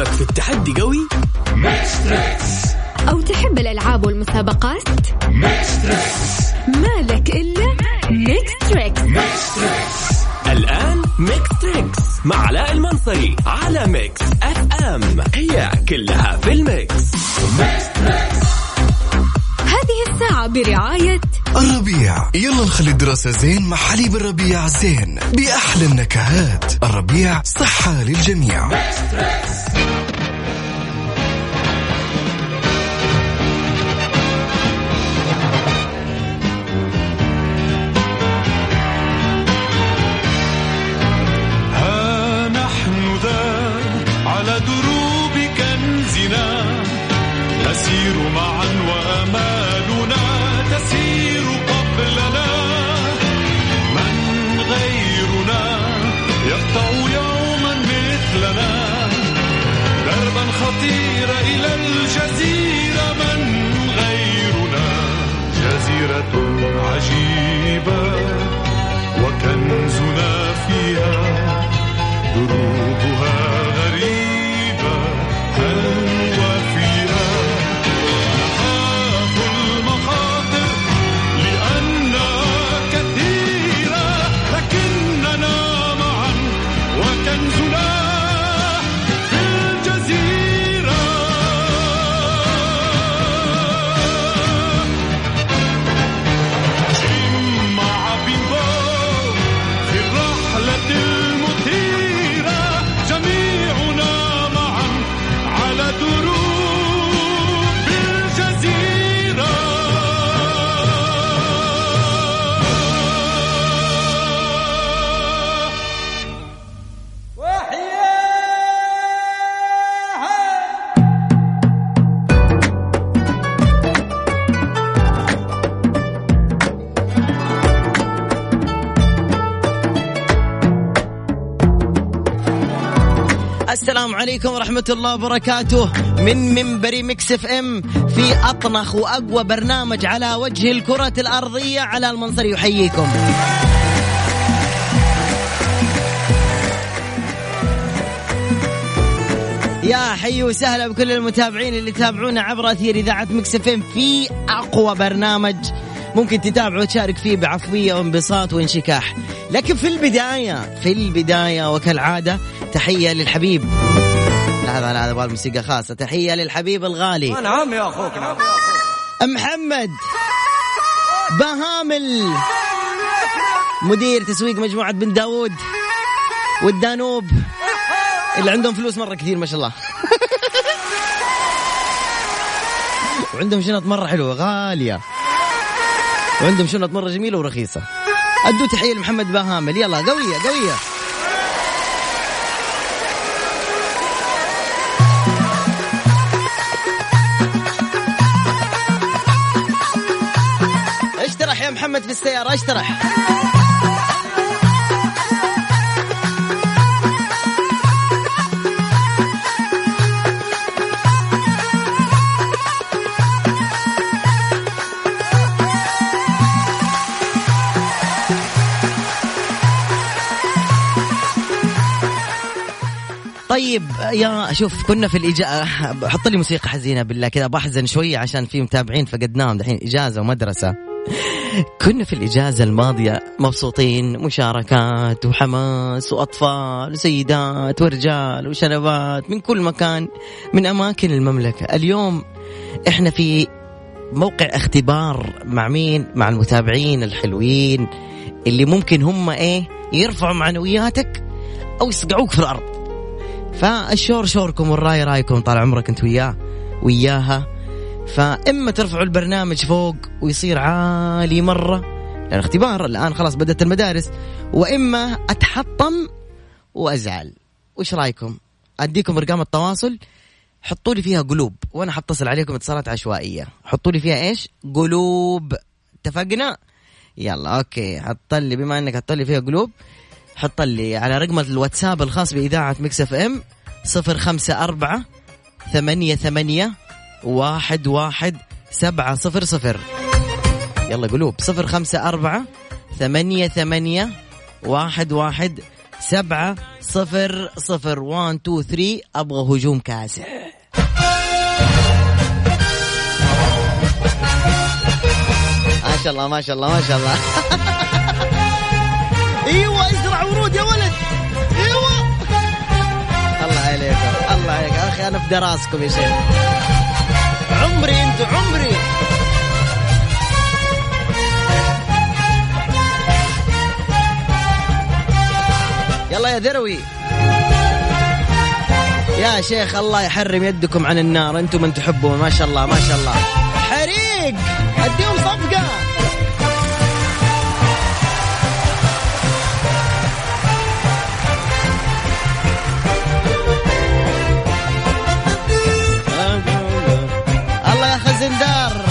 كيفك في التحدي قوي؟ أو تحب الألعاب والمسابقات؟ مالك إلا ميكس تريكس الآن ميكس تريكس مع علاء المنصري على Mix FM هي كلها في ال mix الساعة برعاية الربيع. يلا نخلي الدراسة زين مع حليب الربيع زين بأحلى النكهات. الربيع صحة للجميع. agir. عليكم ورحمة الله وبركاته. من منبر Mix FM في أطنخ وأقوى برنامج على وجه الكرة الأرضية علاء المنصري يحييكم. يا حي وسهلا بكل المتابعين اللي يتابعونا عبر أثير إذاعة Mix FM في أقوى برنامج ممكن تتابع وتشارك فيه بعفوية وانبساط وانشكاح. لكن في البداية في البداية وكالعادة تحية للحبيب. لا لا هذا موسيقى خاصة. تحية للحبيب الغالي. نعم يا أخوك نعم. محمد بهامل. مدير تسويق مجموعة بن داود والدانوب اللي عندهم فلوس مرة كثير ما شاء الله. وعندهم شنط مرة حلوة غالية. وعندهم شنط مرة جميلة ورخيصة. أدوا تحية لمحمد بهامل. يلا قوية قوية. محمد في السيارة اشترح طيب يا شوف كنا في الإجازة حط لي موسيقى حزينة بالله كذا بحزن شوية عشان في متابعين فقدناهم دحين إجازة ومدرسة. كنا في الإجازة الماضية مبسوطين مشاركات وحماس وأطفال وسيدات ورجال وشنبات من كل مكان من أماكن المملكة. اليوم إحنا في موقع اختبار مع مين؟ مع المتابعين الحلوين اللي ممكن هم إيه؟ يرفعوا معنوياتك أو يصقعوك في الأرض. فالشور شوركم والراي رأيكم طال عمرك أنت وياه وياها. فإما ترفعوا البرنامج فوق ويصير عالي مرة لأن اختبار الآن خلاص بدأت المدارس وإما أتحطم وأزعل. وش رأيكم؟ أديكم أرقام التواصل. حطوا لي فيها قلوب. وأنا حتصل عليكم اتصالات عشوائية؟ حطوا لي فيها إيش؟ قلوب. اتفقنا؟ يلا okay. حط لي بما إنك حط لي فيها قلوب حط لي على رقم الواتساب الخاص بإذاعة Mix FM صفر خمسة أربعة ثمانية ثمانية واحد واحد سبعة صفر صفر. يلا قلوب صفر خمسة أربعة ثمانية ثمانية واحد واحد سبعة صفر صفر. one two three أبغى هجوم كاسح. ما شاء الله ما شاء الله ما شاء الله. إيوه إزرع ورود يا ولد. إيوه. الله عليكم الله عليك. أخي أنا في دراسكم يا شيخ. عمري انتو عمري. يلا يا ذروي. يا شيخ الله يحرم يدكم عن النار أنتم من تحبون ما شاء الله ما شاء الله. حريق اديهم صفقة. الله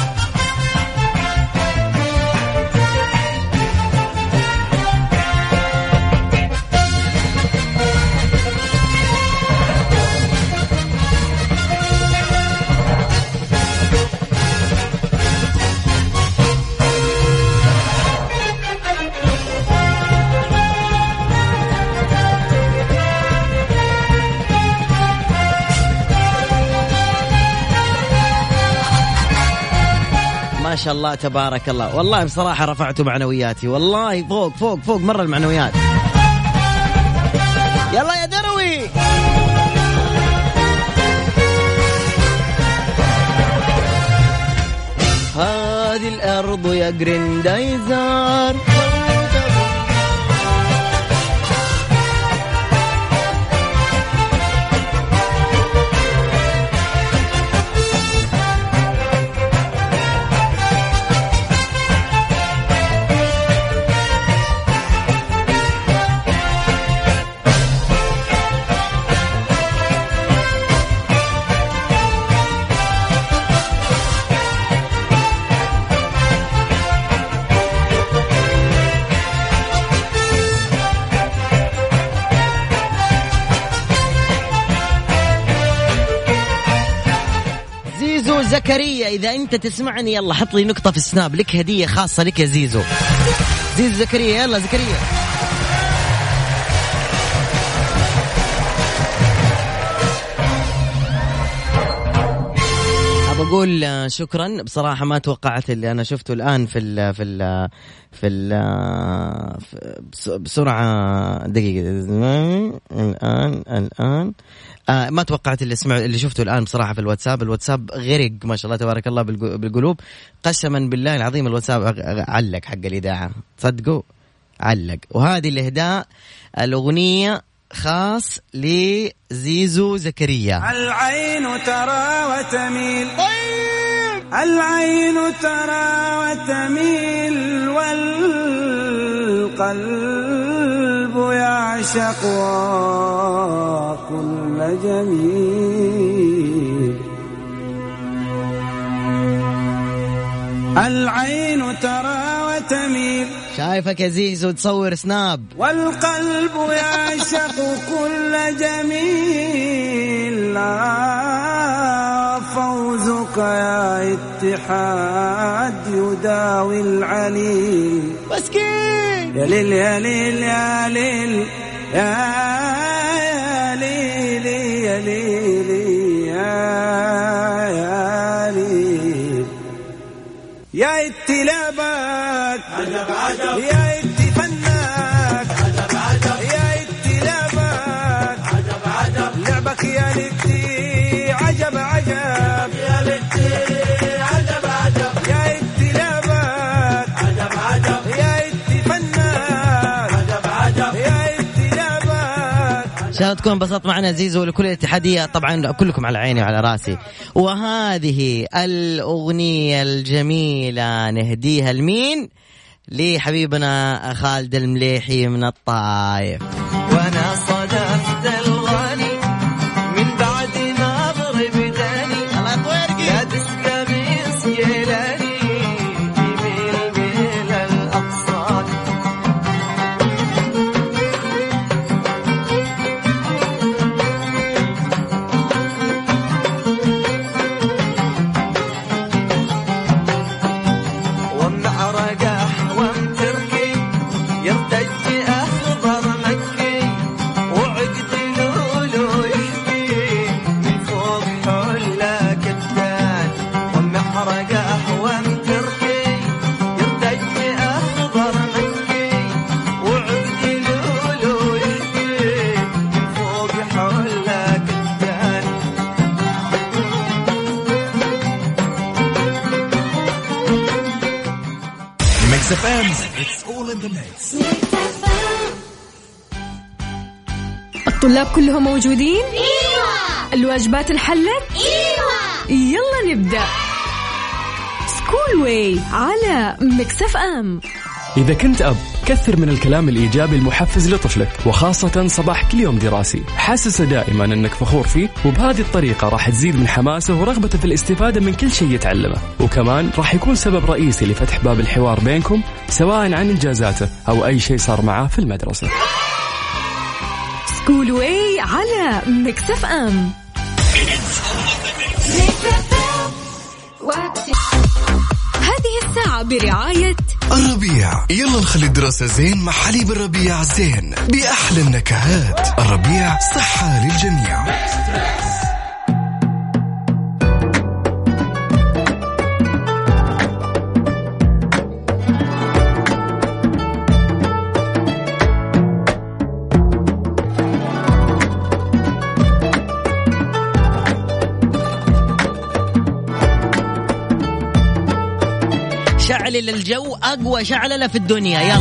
شاء الله تبارك الله. والله بصراحة رفعتوا معنوياتي. والله فوق فوق فوق مرة المعنويات. يلا يا دروي! هذه الأرض يا جريندايزر. إذا أنت تسمعني يلا حط لي نقطة في السناب. لك هدية خاصة لك يا زيزو. زيزو زكريا يلا زكريا. أقول شكرا. بصراحة ما توقعت اللي أنا شفته الآن في ال في ال في ال بسرعة دقيقة. الآن الآن. آه ما توقعت اللي سمع اللي شفته الآن بصراحة في الواتساب. الواتساب غرق ما شاء الله تبارك الله بالقلوب. قسما بالله العظيم الواتساب علق حق الإذاعة. صدقوا علق. وهذه الإهداء الأغنية خاص لزيزو زكريا. العين ترى وتميل. العين ترى وتميل والقلب يعشق كل جميل. العين ترى شايفك يا زيزو تصور سناب. والقلب يعشق كل جميل. فوزك يا اتحاد يداوي العليل. مسكين! يا ليل يا ليل يا ليل يا ليل يا ليل يا يا ليل. يا عجب يا يا لعبك يا عجب عجب. يا عجب عجب يا يا يا ان شاء الله تكون انبسطت معنا زيزو ولكل الاتحادية. طبعا كلكم على عيني وعلى راسي. وهذه الأغنية الجميلة نهديها لمين؟ لحبيبنا خالد المليحي من الطايف. الطلاب كلهم موجودين؟ إيوه. الواجبات انحلت؟ إيوه. يلا نبدأ. School Way على Mix FM إذا كنت أب كثر من الكلام الإيجابي المحفز لطفلك وخاصة صباح كل يوم دراسي. حسسه دائما أنك فخور فيه وبهذه الطريقة راح تزيد من حماسه ورغبته في الاستفادة من كل شيء يتعلمه. وكمان راح يكون سبب رئيسي لفتح باب الحوار بينكم سواء عن إنجازاته أو أي شيء صار معاه في المدرسة. School Way على Mix FM هذه الساعة برعاية الربيع. يلا نخلي الدراسة زين مع حليب الربيع زين بأحلى النكهات. الربيع صحة للجميع. شعلل الجو أقوى شعللة في الدنيا. يلا.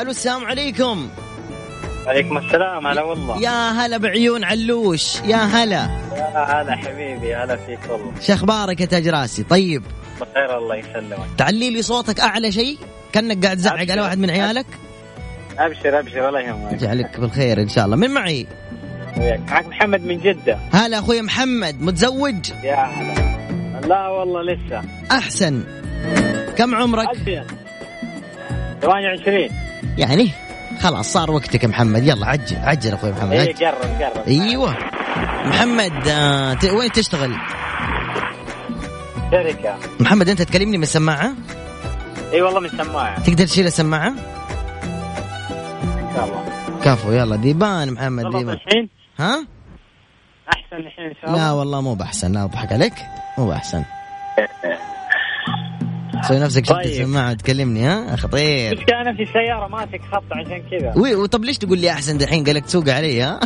ألو السلام عليكم. عليكم السلام. هلا والله. يا هلا بعيون علوش. يا هلا. يا هلا حبيبي. هلا فيك والله. شو أخبارك يا تاج راسي؟ طيب. بخير الله يسلمك. تعلي لي صوتك أعلى شيء؟ كأنك قاعد تزعق على واحد من عيالك؟ أبشر أبشر. ولا يهمك. يجعلك بالخير إن شاء الله. من معي؟ وياك معك محمد من جدة. هلا أخوي محمد متزوج؟ يا هلا. لا والله لسه. أحسن. كم عمرك؟ أبشر 28 يعني خلاص صار وقتك يا محمد. يلا عجل عجل أخوي محمد. اي. قرب قرب. أيوه. محمد آه ت... وين تشتغل؟ شركة. محمد أنت تكلمني من السماعه إي والله من سماعة. تقدر تشيل السماعة؟ إن شاء الله. كفو يلا ديبان محمد ديبان. ها؟ أحسن الحين إن شاء الله. لا والله مو بأحسن لا أضحك عليك. مو بأحسن. سوي نفسك شلت طيب. السماعه تكلمني ها؟ خطير مش أنا في السيارة؟ ماسك خط عشان كذا. وي وطب ليش تقول لي أحسن دحين؟ قال لك تسوق علي ها؟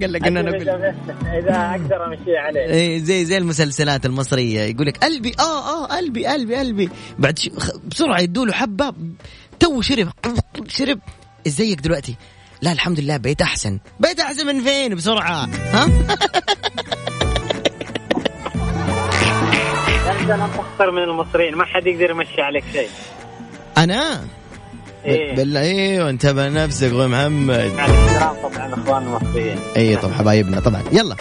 قال لك ان أنا كل إذا أقدر أمشي عليه. إيه زي زي المسلسلات المصرية يقول لك قلبي آه آه قلبي قلبي قلبي بعد ش... بسرعة يدوا له حبة. تو شرب شرب. ازيك دلوقتي؟ لا الحمد لله بقيت أحسن. بقيت أحسن من فين؟ بسرعة. ها؟ لم تخسر من المصريين ما حد يقدر يمشي عليك شيء. أنا؟ إيه. بالله أيوه انتبه نفسك أخوي محمد. طبعا إخوان المصريين. اي طب حبايبنا طبعا. يلا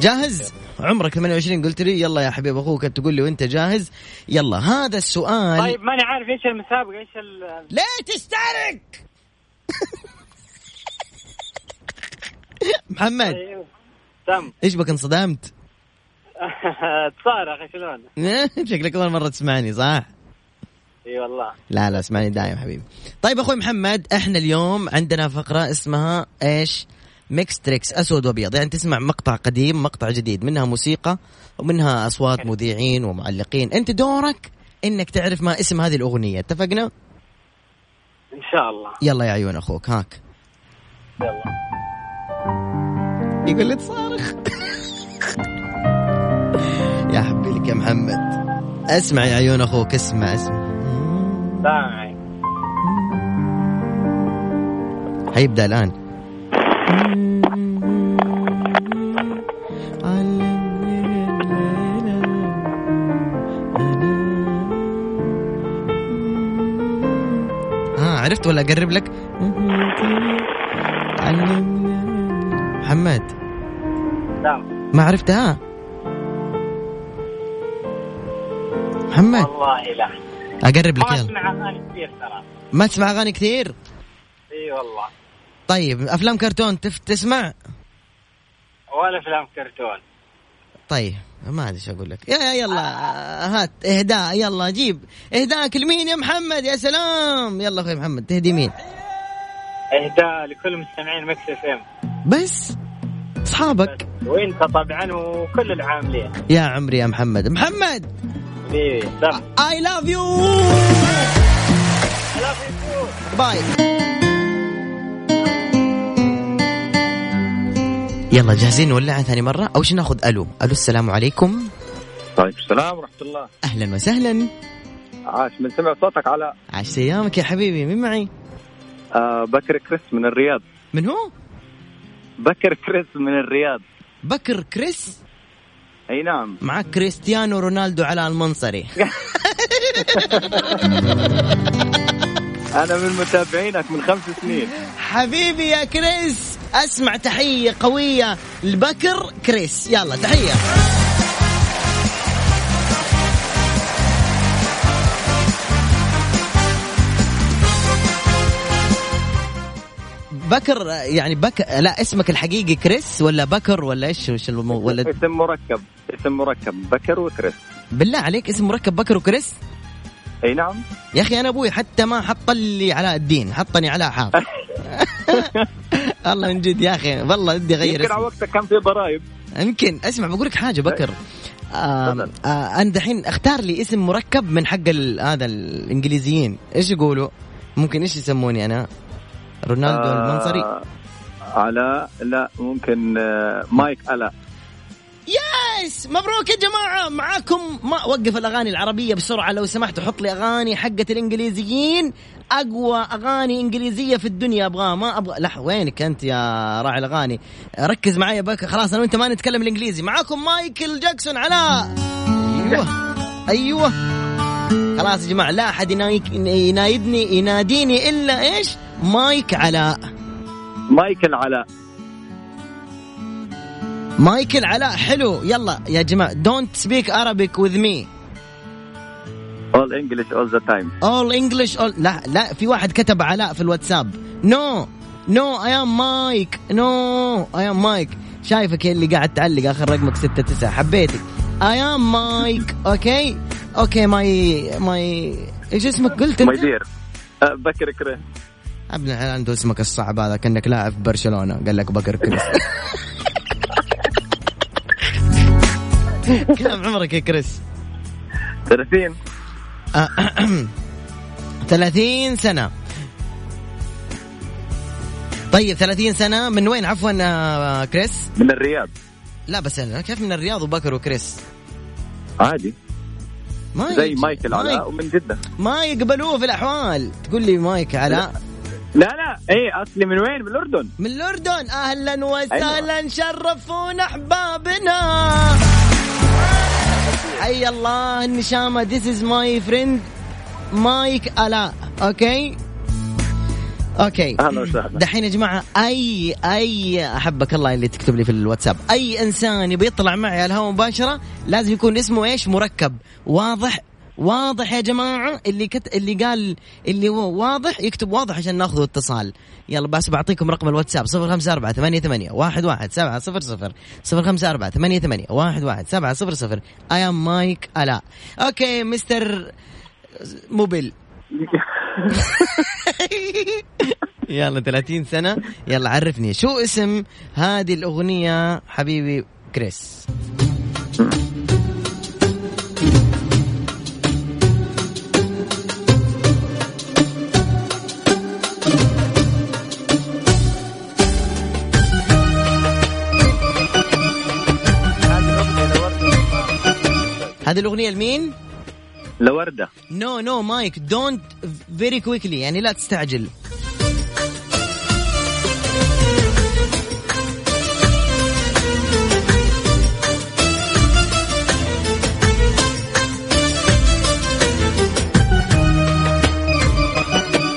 جاهز؟ عمرك 28 قلت لي. يلا يا حبيب أخوك تقول لي وأنت جاهز؟ يلا هذا السؤال. طيب ماني عارف إيش المسابقة إيش ال ليه تسترك محمد. أيوه. تم إيش بك انصدمت؟ تصارخ شلون؟ شكلك أول مرة تسمعني صح؟ إي والله. لا لا اسمعني دايم حبيبي. طيب أخوي محمد إحنا اليوم عندنا فقرة اسمها إيش؟ Mix Trix أسود وأبيض. يعني تسمع مقطع قديم مقطع جديد منها موسيقى ومنها أصوات مذيعين ومعلقين. أنت دورك إنك تعرف ما اسم هذه الأغنية. اتفقنا؟ إن شاء الله. يلا يا عيون أخوك هاك. يلا. يقول لي تصارخ. يا حبي لك يا محمد. اسمع يا عيون أخوك اسمع اسمع. سامعك حيبدا الآن. ها عرفت ولا أقرب لك؟ محمد؟ سامع ما عرفتها. محمد؟ والله لا. أقرب لك ما يلا. أسمع أغاني كثير ترى. ما تسمع أغاني كثير؟ إي والله. طيب أفلام كرتون تف تسمع؟ ولا أفلام كرتون. طيب ما أدري إيش أقول لك. يا يلا هات اهداء يلا جيب. اهداءك لمين يا محمد؟ يا سلام. يلا أخوي محمد تهدي مين؟ اهداء لكل مستمعين Mix FM. بس؟ أصحابك؟ وانت طبعا وكل العاملين يا عمري يا محمد. محمد! I love you bye يلا جاهزين نولعها ثاني مرة؟ أول شيء ناخذ ألو. ألو السلام عليكم. طيب السلام ورحمة الله. أهلا وسهلا. عاش من سمع صوتك على عاش أيامك يا حبيبي. مين معي؟ آه بكر كريس من الرياض. من هو؟ بكر كريس من الرياض. بكر كريس؟ أي نعم. معك كريستيانو رونالدو على المنصري. أنا من متابعينك من خمس سنين. حبيبي يا كريس أسمع تحية قوية لبكر كريس. يلا تحية. بكر يعني بكر لا اسمك الحقيقي كريس ولا بكر ولا إيش؟ إيش المو... ولا اسم مركب اسم مركب بكر وكريس. بالله عليك اسم مركب بكر وكريس؟ أي نعم. يا أخي أنا أبوي حتى ما حط لي علاء الدين حطني علاء حافظ والله من جد يا أخي والله بدي أغير يمكن على. وقتك كان في ضرائب. يمكن اسمع بقول لك حاجة بكر. آه آه أنا دحين أختار لي اسم مركب من حق هذا الإنجليزيين. إيش يقولوا؟ ممكن إيش يسموني أنا؟ رونالدو آه، المنصري؟ علاء لا ممكن آه، مايك علاء يس مبروك يا جماعة! معاكم ما وقف الأغاني العربية بسرعة لو سمحت حط لي أغاني حقة الإنجليزيين. أقوى أغاني إنجليزية في الدنيا أبغاه ما أبغى. لا وينك أنت يا راعي الأغاني؟ ركز معي بك. خلاص أنا وأنت ما نتكلم الإنجليزي. معاكم مايكل جاكسون على. أيوه أيوه. خلاص يا جماعة لا أحد ينايدني يناديني إلا إيش؟ مايك علاء. مايكل علاء مايكل علاء حلو. يلا يا جماعة don't speak Arabic with me. All English all the time. All English all لا لا في واحد كتب علاء في الواتساب. no no I am Mike no I am Mike شايفك اللي قاعد تعلق آخر رقمك ستة تسعة. حبيتك. I am Mike okay okay my my إيش اسمك؟ قلت my؟ dear آه، بكر كريس ابن الحلال عنده اسمك الصعب هذا كأنك لاعب في برشلونة. قال لك بكر كريس. كم عمرك يا كريس؟ 30 30 سنة. طيب 30 سنة من وين؟ عفوا آه، كريس؟ من الرياض. لا بس أنا كيف من الرياض وبكر وكريس؟ عادي. ما زي مايكل ما علاء ومن جدة. ما يقبلوه في الأحوال. تقول لي مايك علاء لا لا إيه أصلي من وين؟ من الأردن. من الأردن. أهلا وسهلا أيوة. شرفونا أحبابنا. حي الله النشامة This is my friend مايك علاء okay okay أهلا وسهلا. دحين يا جماعة أي أي أحبك الله اللي تكتب لي في الواتساب. أي إنسان يبي يطلع معي على الهواء مباشرة لازم يكون اسمه إيش؟ مركب. واضح؟ واضح يا جماعة؟ اللي كت... اللي قال اللي هو واضح يكتب واضح عشان ناخذ اتصال. يلا بس بعطيكم رقم الواتساب 054 88 11 700 054 88 11 700 I am Mike علاء okay mister mobile يلا 30 سنة. يلا عرفني. شو اسم هذه الأغنية حبيبي كريس؟ هذه الأغنية لمين؟ لوردة. no no Mike don't very quickly يعني لا تستعجل.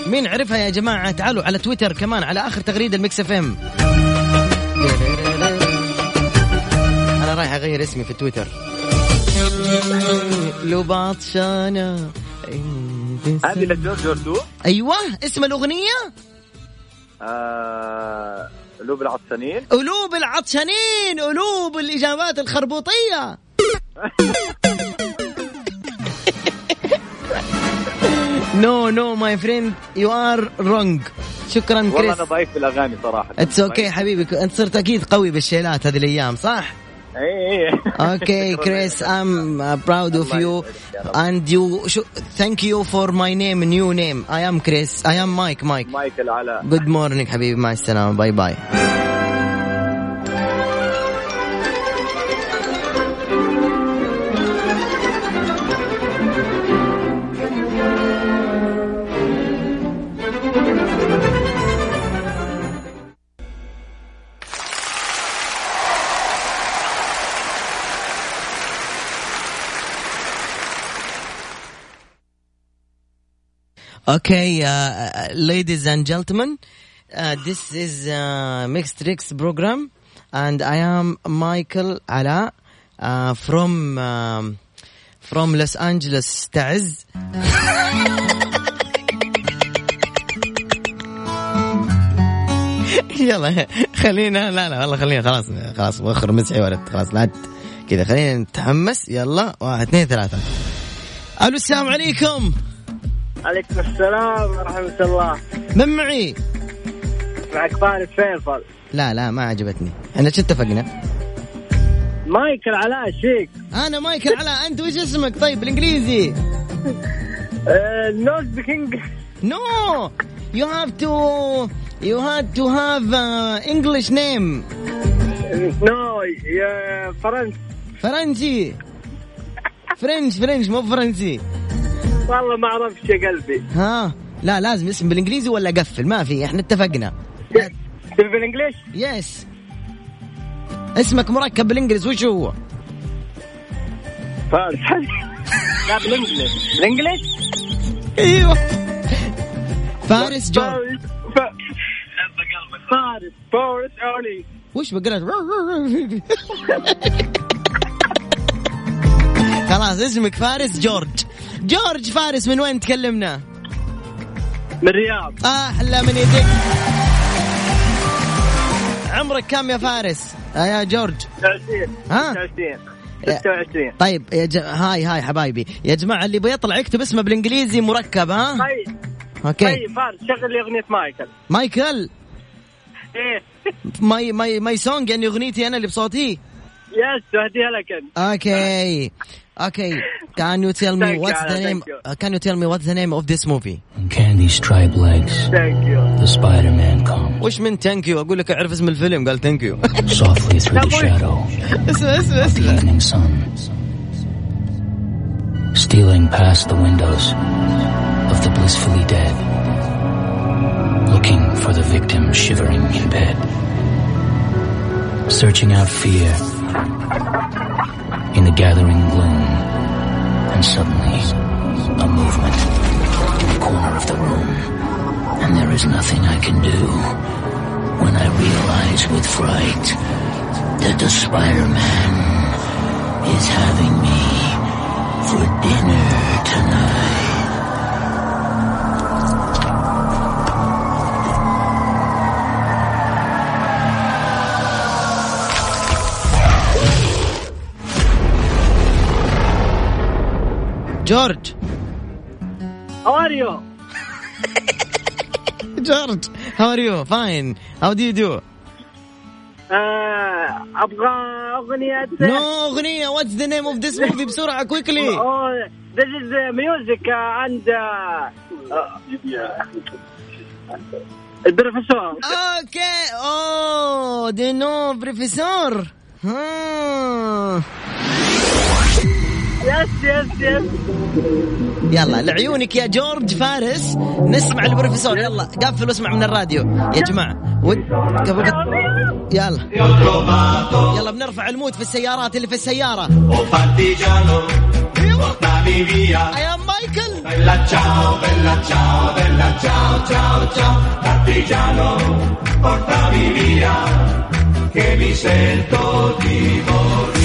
مين عرفها يا جماعة؟ تعالوا على تويتر كمان على آخر تغريدة ال Mix FM أنا رايح أغير اسمي في تويتر. لو بعطشانة هذه لجورج وردو أيوه اسم الأغنية؟ آه... قلوب العطسانين قلوب العطشانين قلوب الإجابات الخربوطية. no no my friend you are wrong شكرا والله كريس أنا ضعيف في الأغاني صراحة. it's okay حبيبي أنت صرت أكيد قوي بالشيلات هذه الأيام صح؟ اي اي اوكي كريس I'm uh, proud of you and you شو thank you for my name new name I am Chris I am Mike Mike مايكل علاء جود مورنينج حبيبي مع السلامة باي باي Ladies and gentlemen, uh, this is uh, Mixed Tricks program, and I am Michael Ala uh, from um, from تعز. يلا خلينا لا لا والله خلينا خلاص خلاص وخر مسحي ولد خلاص لا كذا خلينا نتحمس يلا واحد اثنين ثلاثة ألو السلام عليكم عليكم السلام ورحمة الله. من معي؟ معك فارس فيصل. لا لا ما عجبتني. إحنا شو اتفقنا؟ مايكل علاء شيك أنا مايكل علاء أنت وش اسمك؟ طيب بالإنجليزي؟ not speaking no you have to you have to have English name no يا فرنسا فرنسي. فرنش فرنش مو فرنسي. والله ما أعرفش يا قلبي. ها؟ لا لازم اسم بالإنجليزي ولا قفل. ما في إحنا اتفقنا. بالإنجليش؟ يس اسمك مركب بالإنجليزي وش هو؟ فارس. لا بالإنجليش. بالإنجليش؟ أيوه. فارس جورج فارس. فارس. فارس اولي وش بقرأ؟ خلاص اسمك فارس جورج. جورج فارس من وين تكلمنا؟ من الرياض. أحلى من يدك عمرك كم يا فارس؟ آه يا جورج. 26 ها؟ 26 26 طيب يا ج... hi hi حبايبي. يا جماعة اللي بيطلع يكتب اسمه بالإنجليزي مركب ها؟ طيب. okay. طيب فارس شغل لي أغنية مايكل. مايكل؟ إيه. ماي ماي ماي سونج يعني أغنيتي أنا اللي بصوتي؟ يس اهديها لك انت Okay. Okay. Can you tell me Thank you, what's the Alan, name? thank you. Uh, can you tell me what's the name of this movie? Candy striped legs. Thank you. The Spider Man comes وش من ثانك يو اقول لك اعرف اسم الفيلم قال ثانك يو softly through the shadow اسمع اسمع of the اسمع evening sun, stealing past the windows of the blissfully dead, looking for the victim shivering in bed, searching out fear in the gathering gloom, and suddenly a movement in the corner of the room, and there is nothing I can do when I realize with fright that the Spider-Man is having me for dinner tonight. جورج How are you? جورج are you fine how do you do آه، أبغى اغنية اغنيه what's the name of this movie بسرعة quickly Oh, this is uh, music uh, and uh, uh, البروفيسور okay oh the no بروفيسور ها يس يس يس يلا لعيونك يا جورج فارس. نسمع البروفيسور. يلا قفل واسمع من الراديو. يا جماعة ود... قبل قبل- يلا. يلا بنرفع ال mood في السيارات اللي في السيارة. يا مايكل مايكل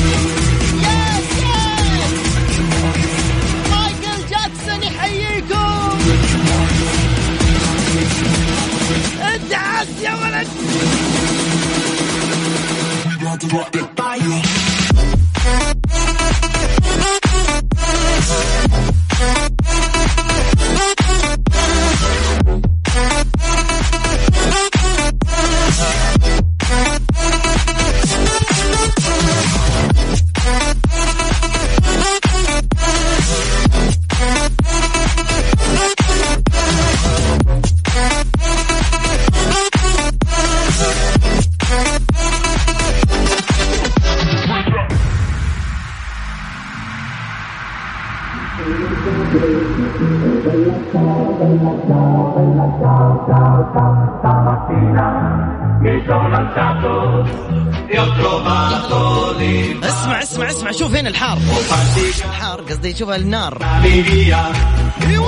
Yes, gonna. We to rock it by you. اسمع اسمع اسمع شوف هنا الحار. الحار قصدي شوف النار. أيوه حلوين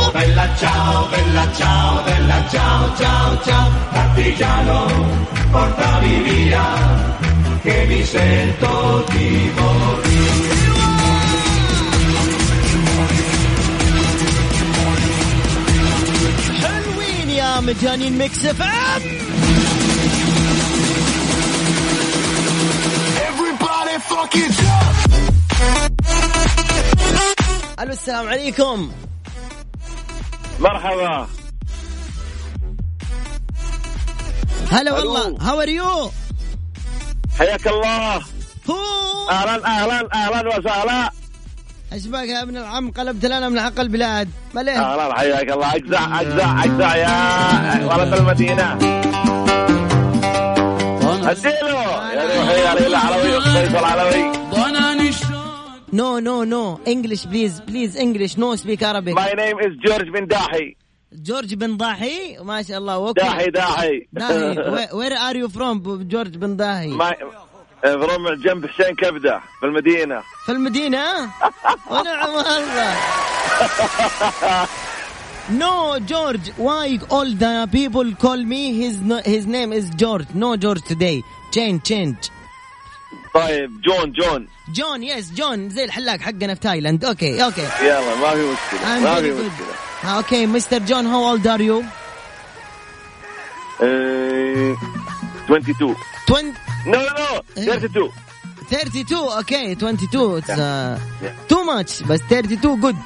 يا مجانين Mix FM. ألو السلام عليكم. مرحبا. هلا والله how are you حياك الله. هو. أهلا أهلا أهلا وسهلا. أشباك يا ابن العم قلبت لنا من حق البلاد. مليه أهلا حياك الله. اجزع اجزع اجزع يا ولد المدينة. أديله. يا روحي يا ليلى علوي فيصل علوي no no no English please please English no speak عربي my name is جورج بن ضاحي جورج بن ضاحي ما شاء الله okay ضاحي ضاحي ضاحي where are you from جورج بن ضاحي my from جنب حسين كبدة في المدينة في المدينة ونعم الله No, George. Why all the people call me? His no, his name is George. No George today. Change, change. طيب جون جون جون yes جون زي الحلاق حقنا في تايلاند. okay okay. يلا ما في مشكلة ما في. مشكلة okay Mister جون old are you? إيه، 22 20 no no 32 32 okay 22 it's uh, Yeah. too much بس 32 good.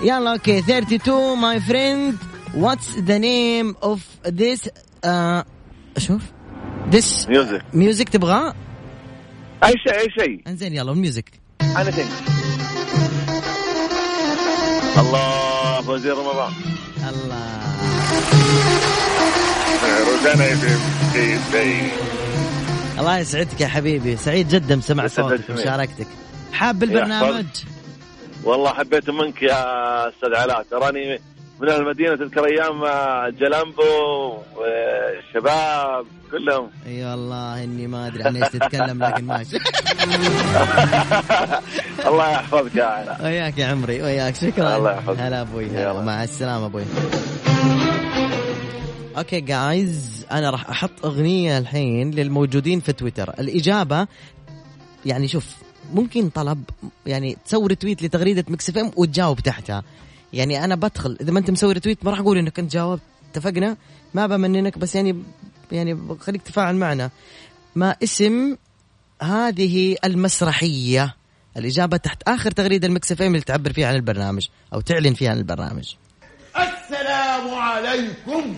يلا okay 32 my friend. What's the name of this uh, شوف. This music music تبغاه أي شيء أي شيء. انزين يلا ال music anything. الله فوزي رمضان. الله. روزانا يبي الله يسعدك يا حبيبي. سعيد جدا بسمع صوتك. ومشاركتك. حاب البرنامج؟ والله حبيت منك يا أستاذ علاء. تراني من المدينة تذكر أيام آه، جلامبو والشباب كلهم. إي والله إني ما أدري عن إيش تتكلم لكن ماشي. الله يحفظك يا علاء. وياك يا عمري وياك. شكرا. الله يحفظك. هلا أبوي هلا. مع السلامة أبوي. okay guys أنا راح أحط أغنية الحين للموجودين في تويتر. الإجابة يعني شوف ممكن طلب يعني تسوي retweet لتغريدة Mix FM وتجاوب تحتها. يعني أنا بدخل إذا ما أنت مسوي retweet ما راح أقول إنك أنت جاوبت اتفقنا؟ ما بمننك بس يعني يعني خليك تفاعل معنا. ما اسم هذه المسرحية؟ الإجابة تحت آخر تغريدة ال Mix FM اللي تعبر فيها عن البرنامج أو تعلن فيها عن البرنامج. السلام عليكم.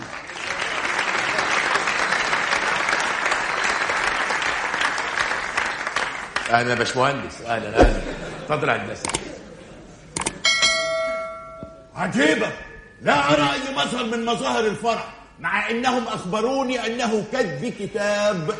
أهلا يا باشمهندس. أهلا أهلا. اتفضل يا هندسه عجيبة. لا أرى أي مظهر من مظاهر الفرح مع أنهم أخبروني أنه كتب كتاب.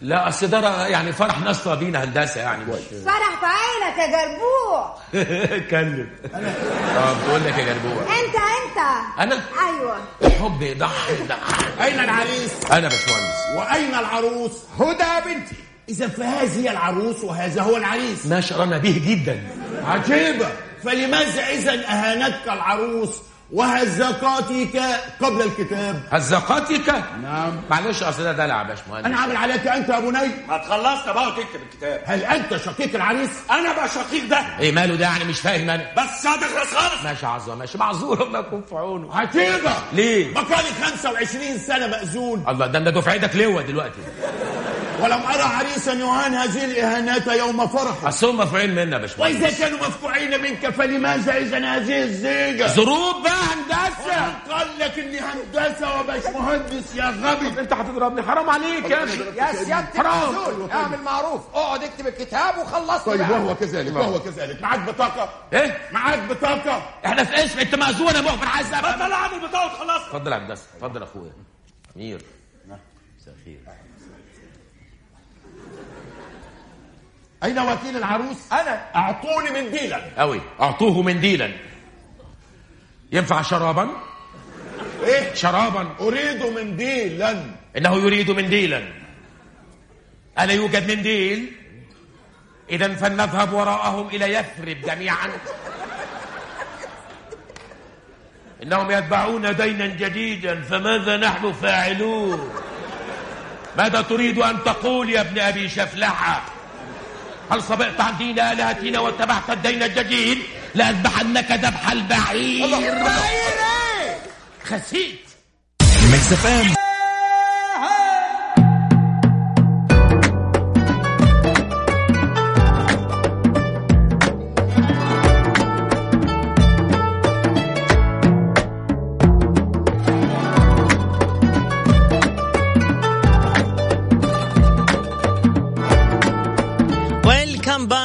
لا أصل ده يعني فرح نصر بينا هندسة يعني. مش فرح في عينك يا جربوع. اتكلم آه بقول لك يا جربوع. أنت أنت. أنا؟ أيوه. الحب يضحي يضحي. أين العريس؟ أنا باشمهندس. وأين العروس؟ هدى بنتي. إذا فهذه هي العروس وهذا هو العريس. ما شرنا به جدا. عجيبة. فلماذا إذا أهانتك العروس وهزقاتك قبل الكتاب؟ هزقاتك؟ نعم. معلش اصل ده دلع يا باشمهندس أنا عامل عليك أنت يا أبو ني ما تخلصنا بقى وتكتب الكتاب. هل أنت شقيق العريس؟ أنا بقى شقيق ده. إيه ماله ده؟ يعني مش فاهم أنا بس هتخلص خالص ماشي عظمه ماشي. معذور الله يكون في عونه. عجيبة. ليه؟ بقالي 25 سنة مأذون. الله ده ده دفعتك لواء دلوقتي؟ ولم أرى عريسا يهان هذه الإهانات يوم فرحه. اصل هم مفعولين منا يا باشمهندس وإذا كانوا مفقوعين منك فلماذا إذا هذه الزيجة ظروف بقى هندسة. قال لك إني هندسة وباشمهندس يا غبي. أنت هتضربني حرام عليك يا أخي. يا سيادة حرام. اعمل معروف. اقعد اكتب الكتاب وخلصت طيب بقى. وهو كذلك وهو كذلك. معاك بطاقة؟ إيه؟ معاك بطاقة؟ إحنا في اسم انت مأذون يا مخبر عايز بطل اعمل بطاقة خلاص اتفضل يا هندسة. اتفضل يا أخويا. امير مساء الخير. أين وكيل العروس؟ أنا. أعطوني منديلا قوي أعطوه منديلا ينفع شرابا؟ إيه؟ شرابا. أريد منديلا إنه يريد منديلا ألا يوجد منديل اذا فلنذهب وراءهم إلى يثرب جميعا. إنهم يتبعون دينا جديدا فماذا نحن فاعلون؟ ماذا تريد أن تقول يا ابن أبي شفلحة؟ هل صبئت عن دين الهتنا واتبعت الدين الجديد؟ لأذبحنك ذبح البعير. خسيت. Mix FM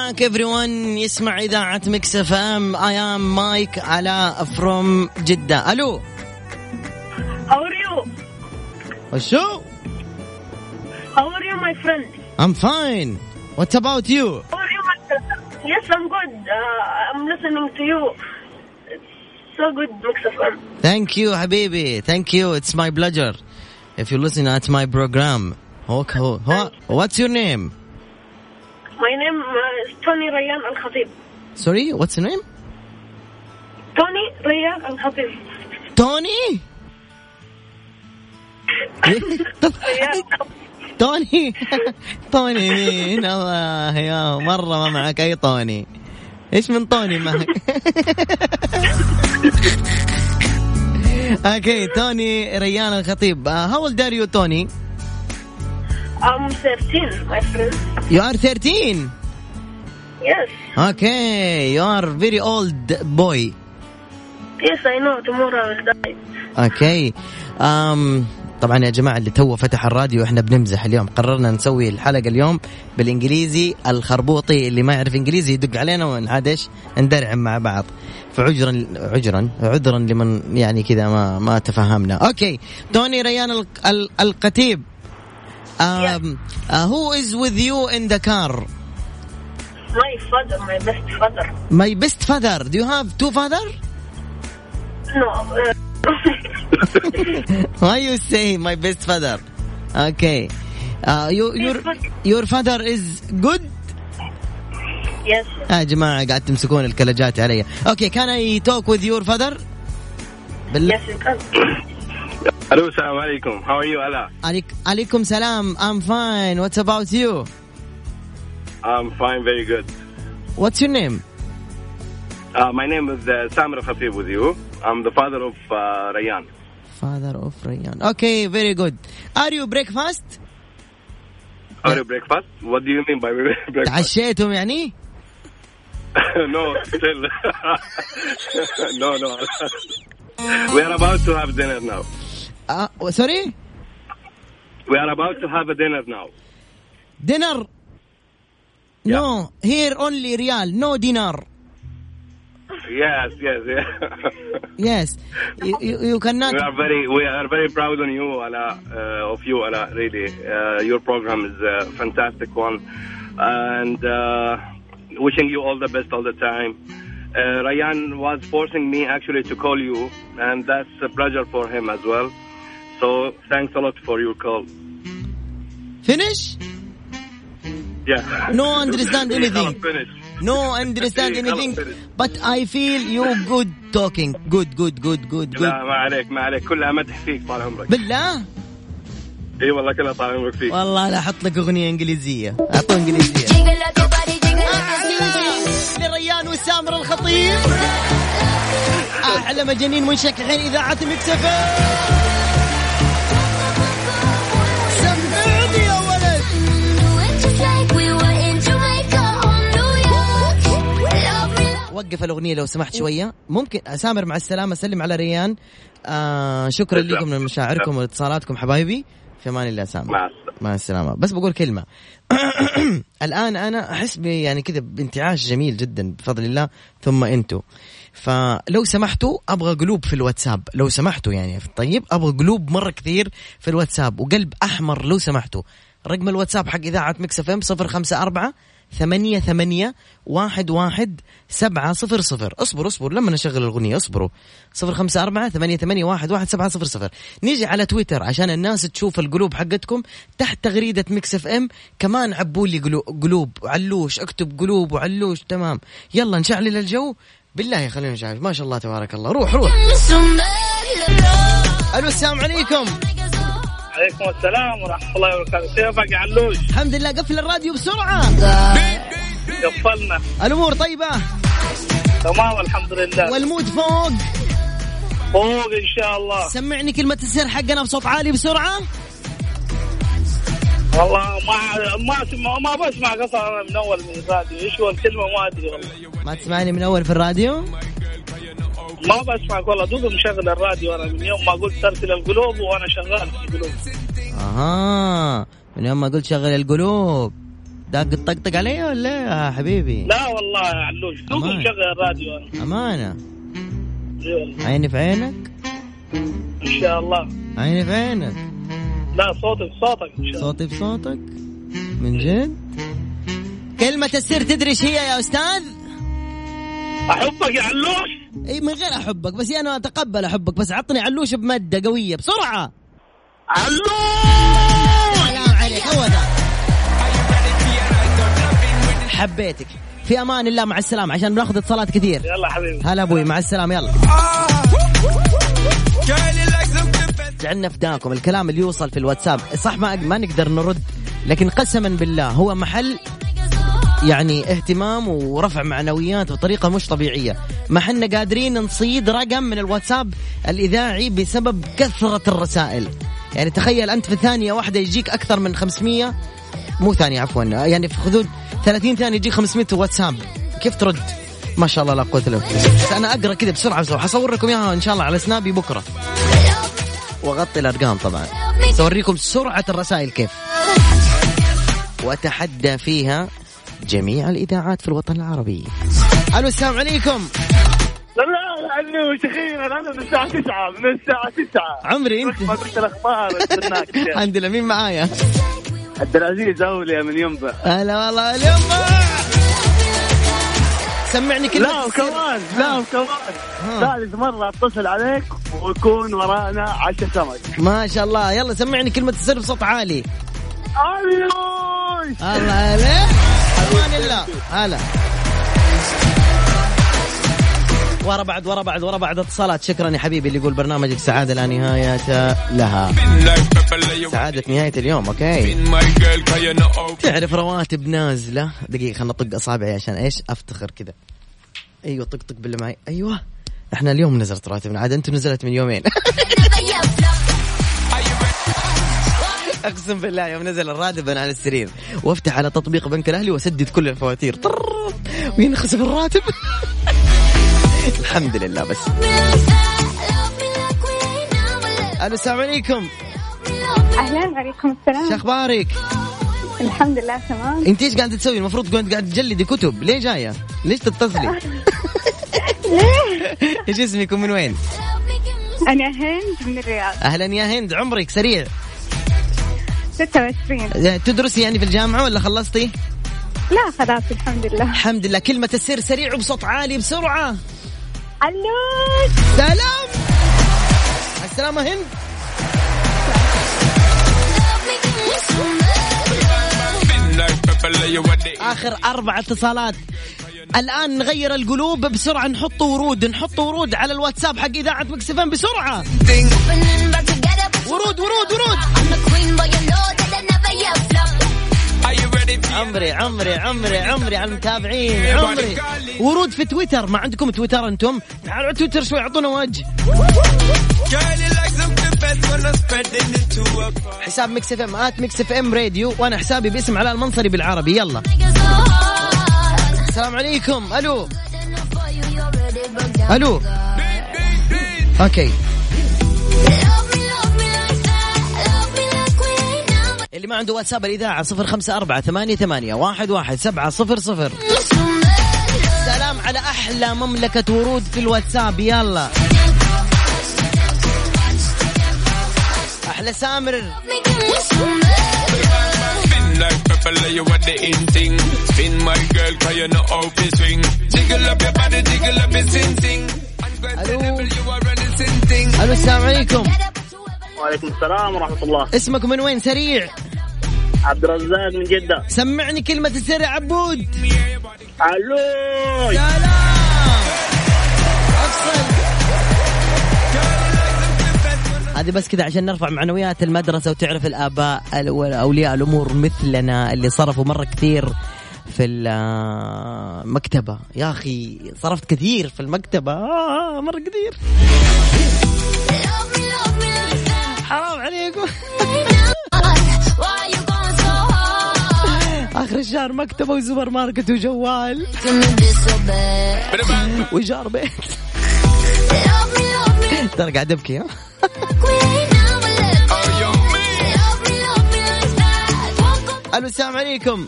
باك ايفري ون يسمع اذاعه مكس اف ام اي ام مايك علاء فروم جده الو How are you? وشو How are you, my friend? I'm fine what about you How are you, my friend? Yes, I'm good. Uh, I'm listening to you. It's so good, Mix FM. thank you حبيبي thank you it's my pleasure if you listen at my program okay what, what's your name My name Khatib. sorry what's your name? Tony Rayyan Al Khatib. توني؟ توني. توني مين؟ الله يا مرة ما معك. أي طوني إيش من طوني معك؟ okay توني ريان الخطيب. how old are you توني؟ I'm 13, my friend. you are 13 Yes. okay you are very old boy Yes, I know. Tomorrow I will die. okay أم طبعا يا جماعة اللي تو فتح الراديو إحنا بنمزح اليوم. قررنا نسوي الحلقة اليوم بالإنجليزي الخربوطي اللي ما يعرف إنجليزي يدق علينا ونعاد إيش ندرعم مع بعض. فعذرا عذرا عذرا لمن يعني كذا ما ما تفهمنا. أوكي توني ريان ال- ال- القتيب. Um, uh, who is with you in the car? My father, my best father. my best father do you have two father No. Uh, Why you say my best father? Okay. Uh, you, your your father is good? yes. يا جماعة قاعد تمسكون الكلجات علي. Okay, can I talk with your father? بالله Yes, you can. ألو السلام عليكم هاو ار يو علاء عليك عليكم سلام. I'm fine. What's about you? I'm fine very good What's your name? uh, my name is uh, Samir Khatib with you I'm the father of uh, Rayan Father of Rayyan. Okay, very good. Are you breakfast? Are you breakfast what do you mean by breakfast تعشيتم يعني؟ no still no no we are about to have dinner now Uh, sorry? we are about to have a dinner now Dinner? no, here only real, no dinar. yes yes yes Yes, you, you, you cannot. we are very we are very proud on you Ala, uh, of you Ala, really. Uh, your program is a fantastic one. And uh, wishing you all the best all the time. Uh, Ryan was forcing me actually to call you and that's a pleasure for him as well. So thanks a lot for your call. Finish? Yeah. No understand anything. No understand anything. But I feel you good talking. Good, good, good, good, good. لا ما عليك ما عليك. كلها مدح فيك طال عمرك. بالله؟ إي والله كلها طال عمرك فيك. والله لا أحط لك أغنية إنجليزية. أعطوا إنجليزية. لريان وسامر الخطيب. أحلى مجانين منشك الحين إذاعة مكسفه وقف الأغنية لو سمحت شوية. ممكن سامر مع السلامة سلم على ريان. آه شكرا لكم من مشاعركم واتصالاتكم حبايبي. في أمان الله سامر. مع مع السلامة. بس بقول كلمة. الآن أنا أحس يعني كذا بانتعاش جميل جدا بفضل الله. ثم أنتم فلو سمحتوا أبغى قلوب في الواتساب. لو سمحتوا يعني. طيب أبغى قلوب مرة كثير في الواتساب. وقلب أحمر لو سمحتوا. رقم الواتساب حق إذاعة Mix FM 054 ثمانية ثمانية واحد واحد سبعة صفر صفر. اصبر اصبر لما نشغل الأغنية اصبروا. صفر خمسة أربعة ثمانية ثمانية واحد واحد سبعة صفر صفر. نيجي على تويتر عشان الناس تشوف القلوب حقتكم تحت تغريدة ميكس اف ام. كمان عبوا لي قلو- قلوب علوش اكتب قلوب وعلوش تمام. يلا نشعل الجو. بالله خلينا نشعل ما شاء الله تبارك الله. روح روح. ألو السلام عليكم. عليكم السلام ورحمة الله وبركاته. كيفك يا علوش الحمد لله قفل الراديو بسرعة. قفلنا الأمور طيبة؟ تمام الحمد لله. والمود فوق؟ فوق إن شاء الله. سمعني كلمة السر حقنا بصوت عالي بسرعة. والله ما ما اسمع ما بسمع قصة من أول من الراديو. إيش هو الكلمة؟ ما أدري والله. ما تسمعني من أول في الراديو؟ ما بسمعك والله دوب مشغل الراديو. أنا من يوم ما قلت ترسل القلوب وأنا شغال في القلوب. أها. من يوم ما قلت شغل القلوب. داق الطقطق علي ولا إيه يا حبيبي؟ لا والله يا علوش. دوب. مشغل الراديو إي والله. عيني في عينك؟ إن شاء الله. عيني في عينك. لا صوتك صوتك إن شاء الله. صوتي بصوتك من جد؟ كلمة السر تدري إيش هي يا أستاذ؟ أحبك يا علوش؟ إي من غير أحبك بس أنا أتقبل أحبك بس عطني علوش بمده قوية بسرعة. علوش! سلام عليك هو ذا حبيتك. في أمان الله مع السلامة عشان بناخذ اتصالات كثير. يلا حبيبي. هلا أبوي مع السلامة يلا. جعلنا فداكم الكلام اللي يوصل في الواتساب صح ما ما نقدر نرد لكن قسما بالله هو محل يعني اهتمام ورفع معنويات بطريقة مش طبيعية. ما حنا قادرين نصيد رقم من الواتساب الإذاعي بسبب كثرة الرسائل. يعني تخيل أنت في ثانية واحدة يجيك أكثر من 500 مو ثانية عفوا. يعني في حدود 30 ثانية يجيك 500 واتساب. كيف ترد؟ ما شاء الله لا قوة إلا بالله. أنا أقرأ كذا بسرعة بسرعة. حصور لكم إياها إن شاء الله على سنابي بكرة. واغطي الأرقام طبعا. سأوريكم سرعة الرسائل كيف. وأتحدى فيها جميع الإذاعات في الوطن العربي. ألو السلام عليكم. لا علوش أخيرا أنا من الساعة 9 من الساعة 9 عمري أنت؟ ما قلت استناك الحمد لله مين معايا؟ عبد العزيز أولياء من ينبع. هلا والله اليوم سمعني كلمة لا. وكمان لا وكمان. ثالث مرة أتصل عليك ويكون ورانا عشاء سمك. ما شاء الله. يلا سمعني كلمة السر بصوت عالي. الله عليك. أمان الله. هلا. ورا بعد ورا بعد ورا بعد اتصالات. شكرا يا حبيبي اللي يقول برنامجك سعاده لا نهاية لها. سعادة نهاية اليوم أوكي. تعرف رواتب نازلة؟ دقيقة خلنا نطق أصابعي عشان إيش؟ أفتخر كذا. أيوه طق طق باللي معي أيوه. إحنا اليوم نزلت رواتبنا. عاد أنتم نزلت من يومين. أقسم بالله يوم نزل الراتب أنا على السرير وأفتح على تطبيق بنك الأهلي وأسدد كل الفواتير وينخسف الراتب الحمد لله بس ألو السلام عليكم أهلا عليكم السلام شو أخبارك؟ الحمد لله تمام أنت إيش قاعدة تسوي؟ المفروض كنت قاعدة تجلدي كتب، ليه جاية؟ ليش تتصلي؟ ليه؟ إيش اسمك ومن وين؟ أنا هند من الرياض أهلا يا هند عمرك سريع 26 تدرسي يعني في الجامعة ولا خلصتي؟ لا خلاص الحمد لله. الحمد لله. كلمة السر سريع وبصوت عالي بسرعة. علوش سلام. السلامة هند آخر أربع اتصالات. الآن نغير القلوب بسرعة نحط ورود نحط ورود على الواتساب حق إذاعة مكسفين بسرعة. ورود ورود ورود. عمري عمري عمري عمري على المتابعين عمري. ورود في تويتر ما عندكم تويتر أنتم؟ تعالوا على تويتر شوي أعطونا وجه. حساب ميكس إف إم at ميكس إف إم راديو وأنا حسابي باسم علاء المنصري بالعربي. يلا. السلام عليكم. ألو. ألو. أوكي. اللي ما عنده واتساب الإذاعة صفر خمسة أربعة ثمانية ثمانية واحد واحد سبعة صفر صفر. سلام على أحلى مملكة ورود في الواتساب. يلا. أحلى سامر. Propeller, you what the in thing. Spin my girl, cause you know how to swing. Jiggle up your body, jiggle up your sing sing. ألو السلام عليكم وعليكم السلام ورحمة الله اسمك من وين سريع عبد الرزاق من جدة سمعني كلمة السر يا عبود علو هذه بس كذا عشان نرفع معنويات المدرسة وتعرف الآباء ال- وأولياء الأمور مثلنا اللي صرفوا مرة كثير في المكتبة يا أخي صرفت كثير في المكتبة. آه مرة كثير. حرام عليكم. آخر الشهر مكتبة وسوبر ماركت وجوال. وإيجار بيت. ترى قاعد أبكي ها؟ ألو السلام عليكم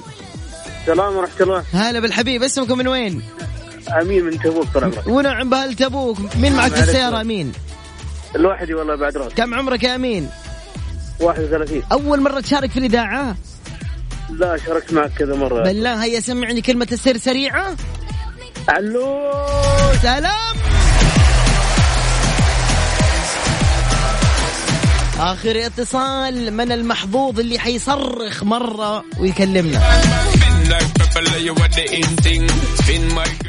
السلام ورحمة الله هلا بالحبيب اسمكم من وين؟ أمين من تبوك طال عمرك ونعم بهل تبوك مين معك في معلش. السيارة أمين؟ لوحدي والله بعد راس كم عمرك يا أمين؟ 31 أول مرة تشارك في الإذاعة؟ لا شاركت معك كذا مرة بالله هيا سمعني كلمة السر سريعة علو سلام آخر اتصال من المحظوظ اللي حيصرخ مرة ويكلمنا.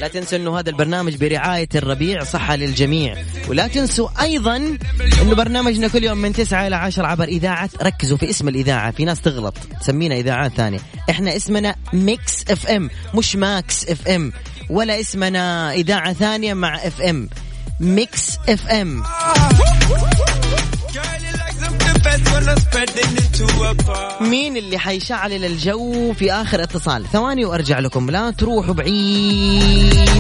لا تنسوا إنه هذا البرنامج برعاية الربيع صحة للجميع. ولا تنسوا أيضا إنه برنامجنا كل يوم من 9 إلى 10 عبر إذاعة. ركزوا في اسم الإذاعة في ناس تغلط. تسمينا اذاعات ثانية. إحنا اسمنا ميكس اف ام مش ماكس اف ام ولا اسمنا إذاعة ثانية مع اف ام ميكس اف ام مين اللي حيشعل الجو في آخر اتصال؟ ثواني وأرجع لكم لا تروحوا بعيد.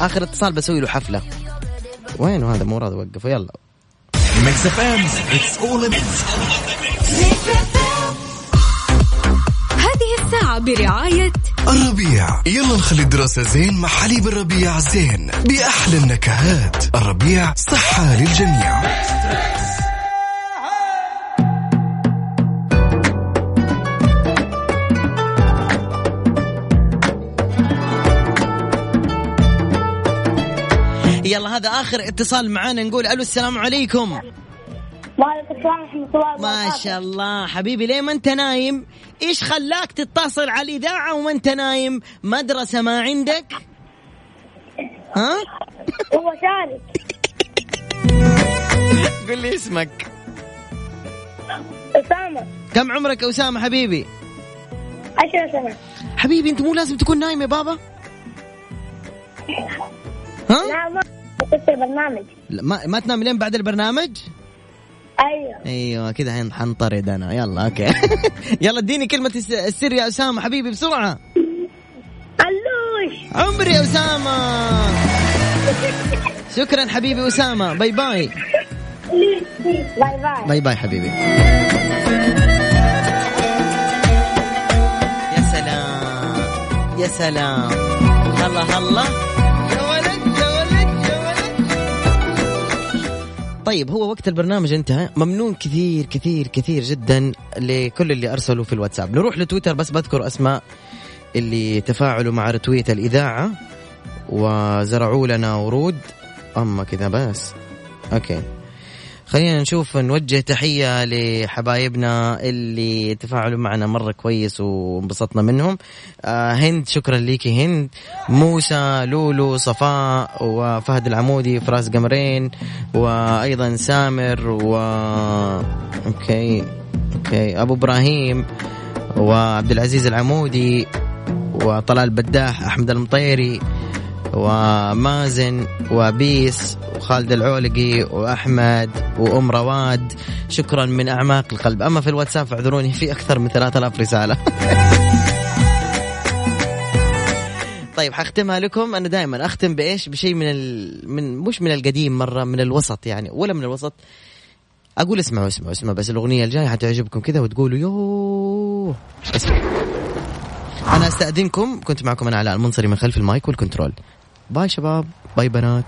آخر اتصال بسوي له حفلة. وين هذا؟ مو راضي وقفه يلا. ميكس اف ام اتس اول هذه الساعة برعاية الربيع. يلا نخلي الدراسة زين مع حليب الربيع زين. بأحلى النكهات. الربيع صحة للجميع. هذا آخر اتصال معانا نقول ألو السلام عليكم. وعليكم السلام ورحمة الله ما شاء الله. حبيبي ليه ما أنت نايم؟ إيش خلاك تتصل على الإذاعة وما أنت نايم؟ مدرسة ما عندك؟ ها؟ هو شارك قل لي اسمك. أسامة. كم عمرك يا أسامة حبيبي؟ عشر سنة. حبيبي أنت مو لازم تكون نايم يا بابا؟ ها؟ لا ما البرنامج ما, ما تنام لين بعد البرنامج؟ أيوه. أيوه كذا حين- حنطرد أنا. يلا okay. يلا اديني كلمة الس- السر يا أسامة حبيبي بسرعة. علوش. عمري يا أسامة. شكرا حبيبي أسامة. باي باي. باي باي. باي باي حبيبي. يا سلام. يا سلام. هلا هلا طيب هو وقت البرنامج انتهى. ممنون كثير كثير كثير جدا لكل اللي أرسلوا في الواتساب. نروح لتويتر بس بذكر أسماء اللي تفاعلوا مع رتويت الإذاعة وزرعوا لنا ورود. أما كذا بس. أوكي. خلينا نشوف نوجه تحية لحبايبنا اللي تفاعلوا معنا مرة كويس وانبسطنا منهم. آه هند شكرا ليكي هند. موسى لولو صفاء وفهد العمودي فراس قمرين وأيضا سامر و okay okay أبو إبراهيم وعبد العزيز العمودي وطلال بداح أحمد المطيري. ومازن وبيس وخالد العولقي وأحمد وأم رواد. شكرا من أعماق القلب. أما في الواتساب فاعذروني في أكثر من 3000 رسالة. طيب حختمها لكم. أنا دائما أختم بإيش؟ بشيء من ال... من مش من القديم مرة من الوسط يعني ولا من الوسط. أقول اسمعوا اسمعوا اسمعوا بس الأغنية الجاية حتعجبكم كذا وتقولوا يوه. اسمعوا. أنا أستأذنكم. كنت معكم أنا علاء المنصري من خلف المايك وال control. bye شباب bye بنات.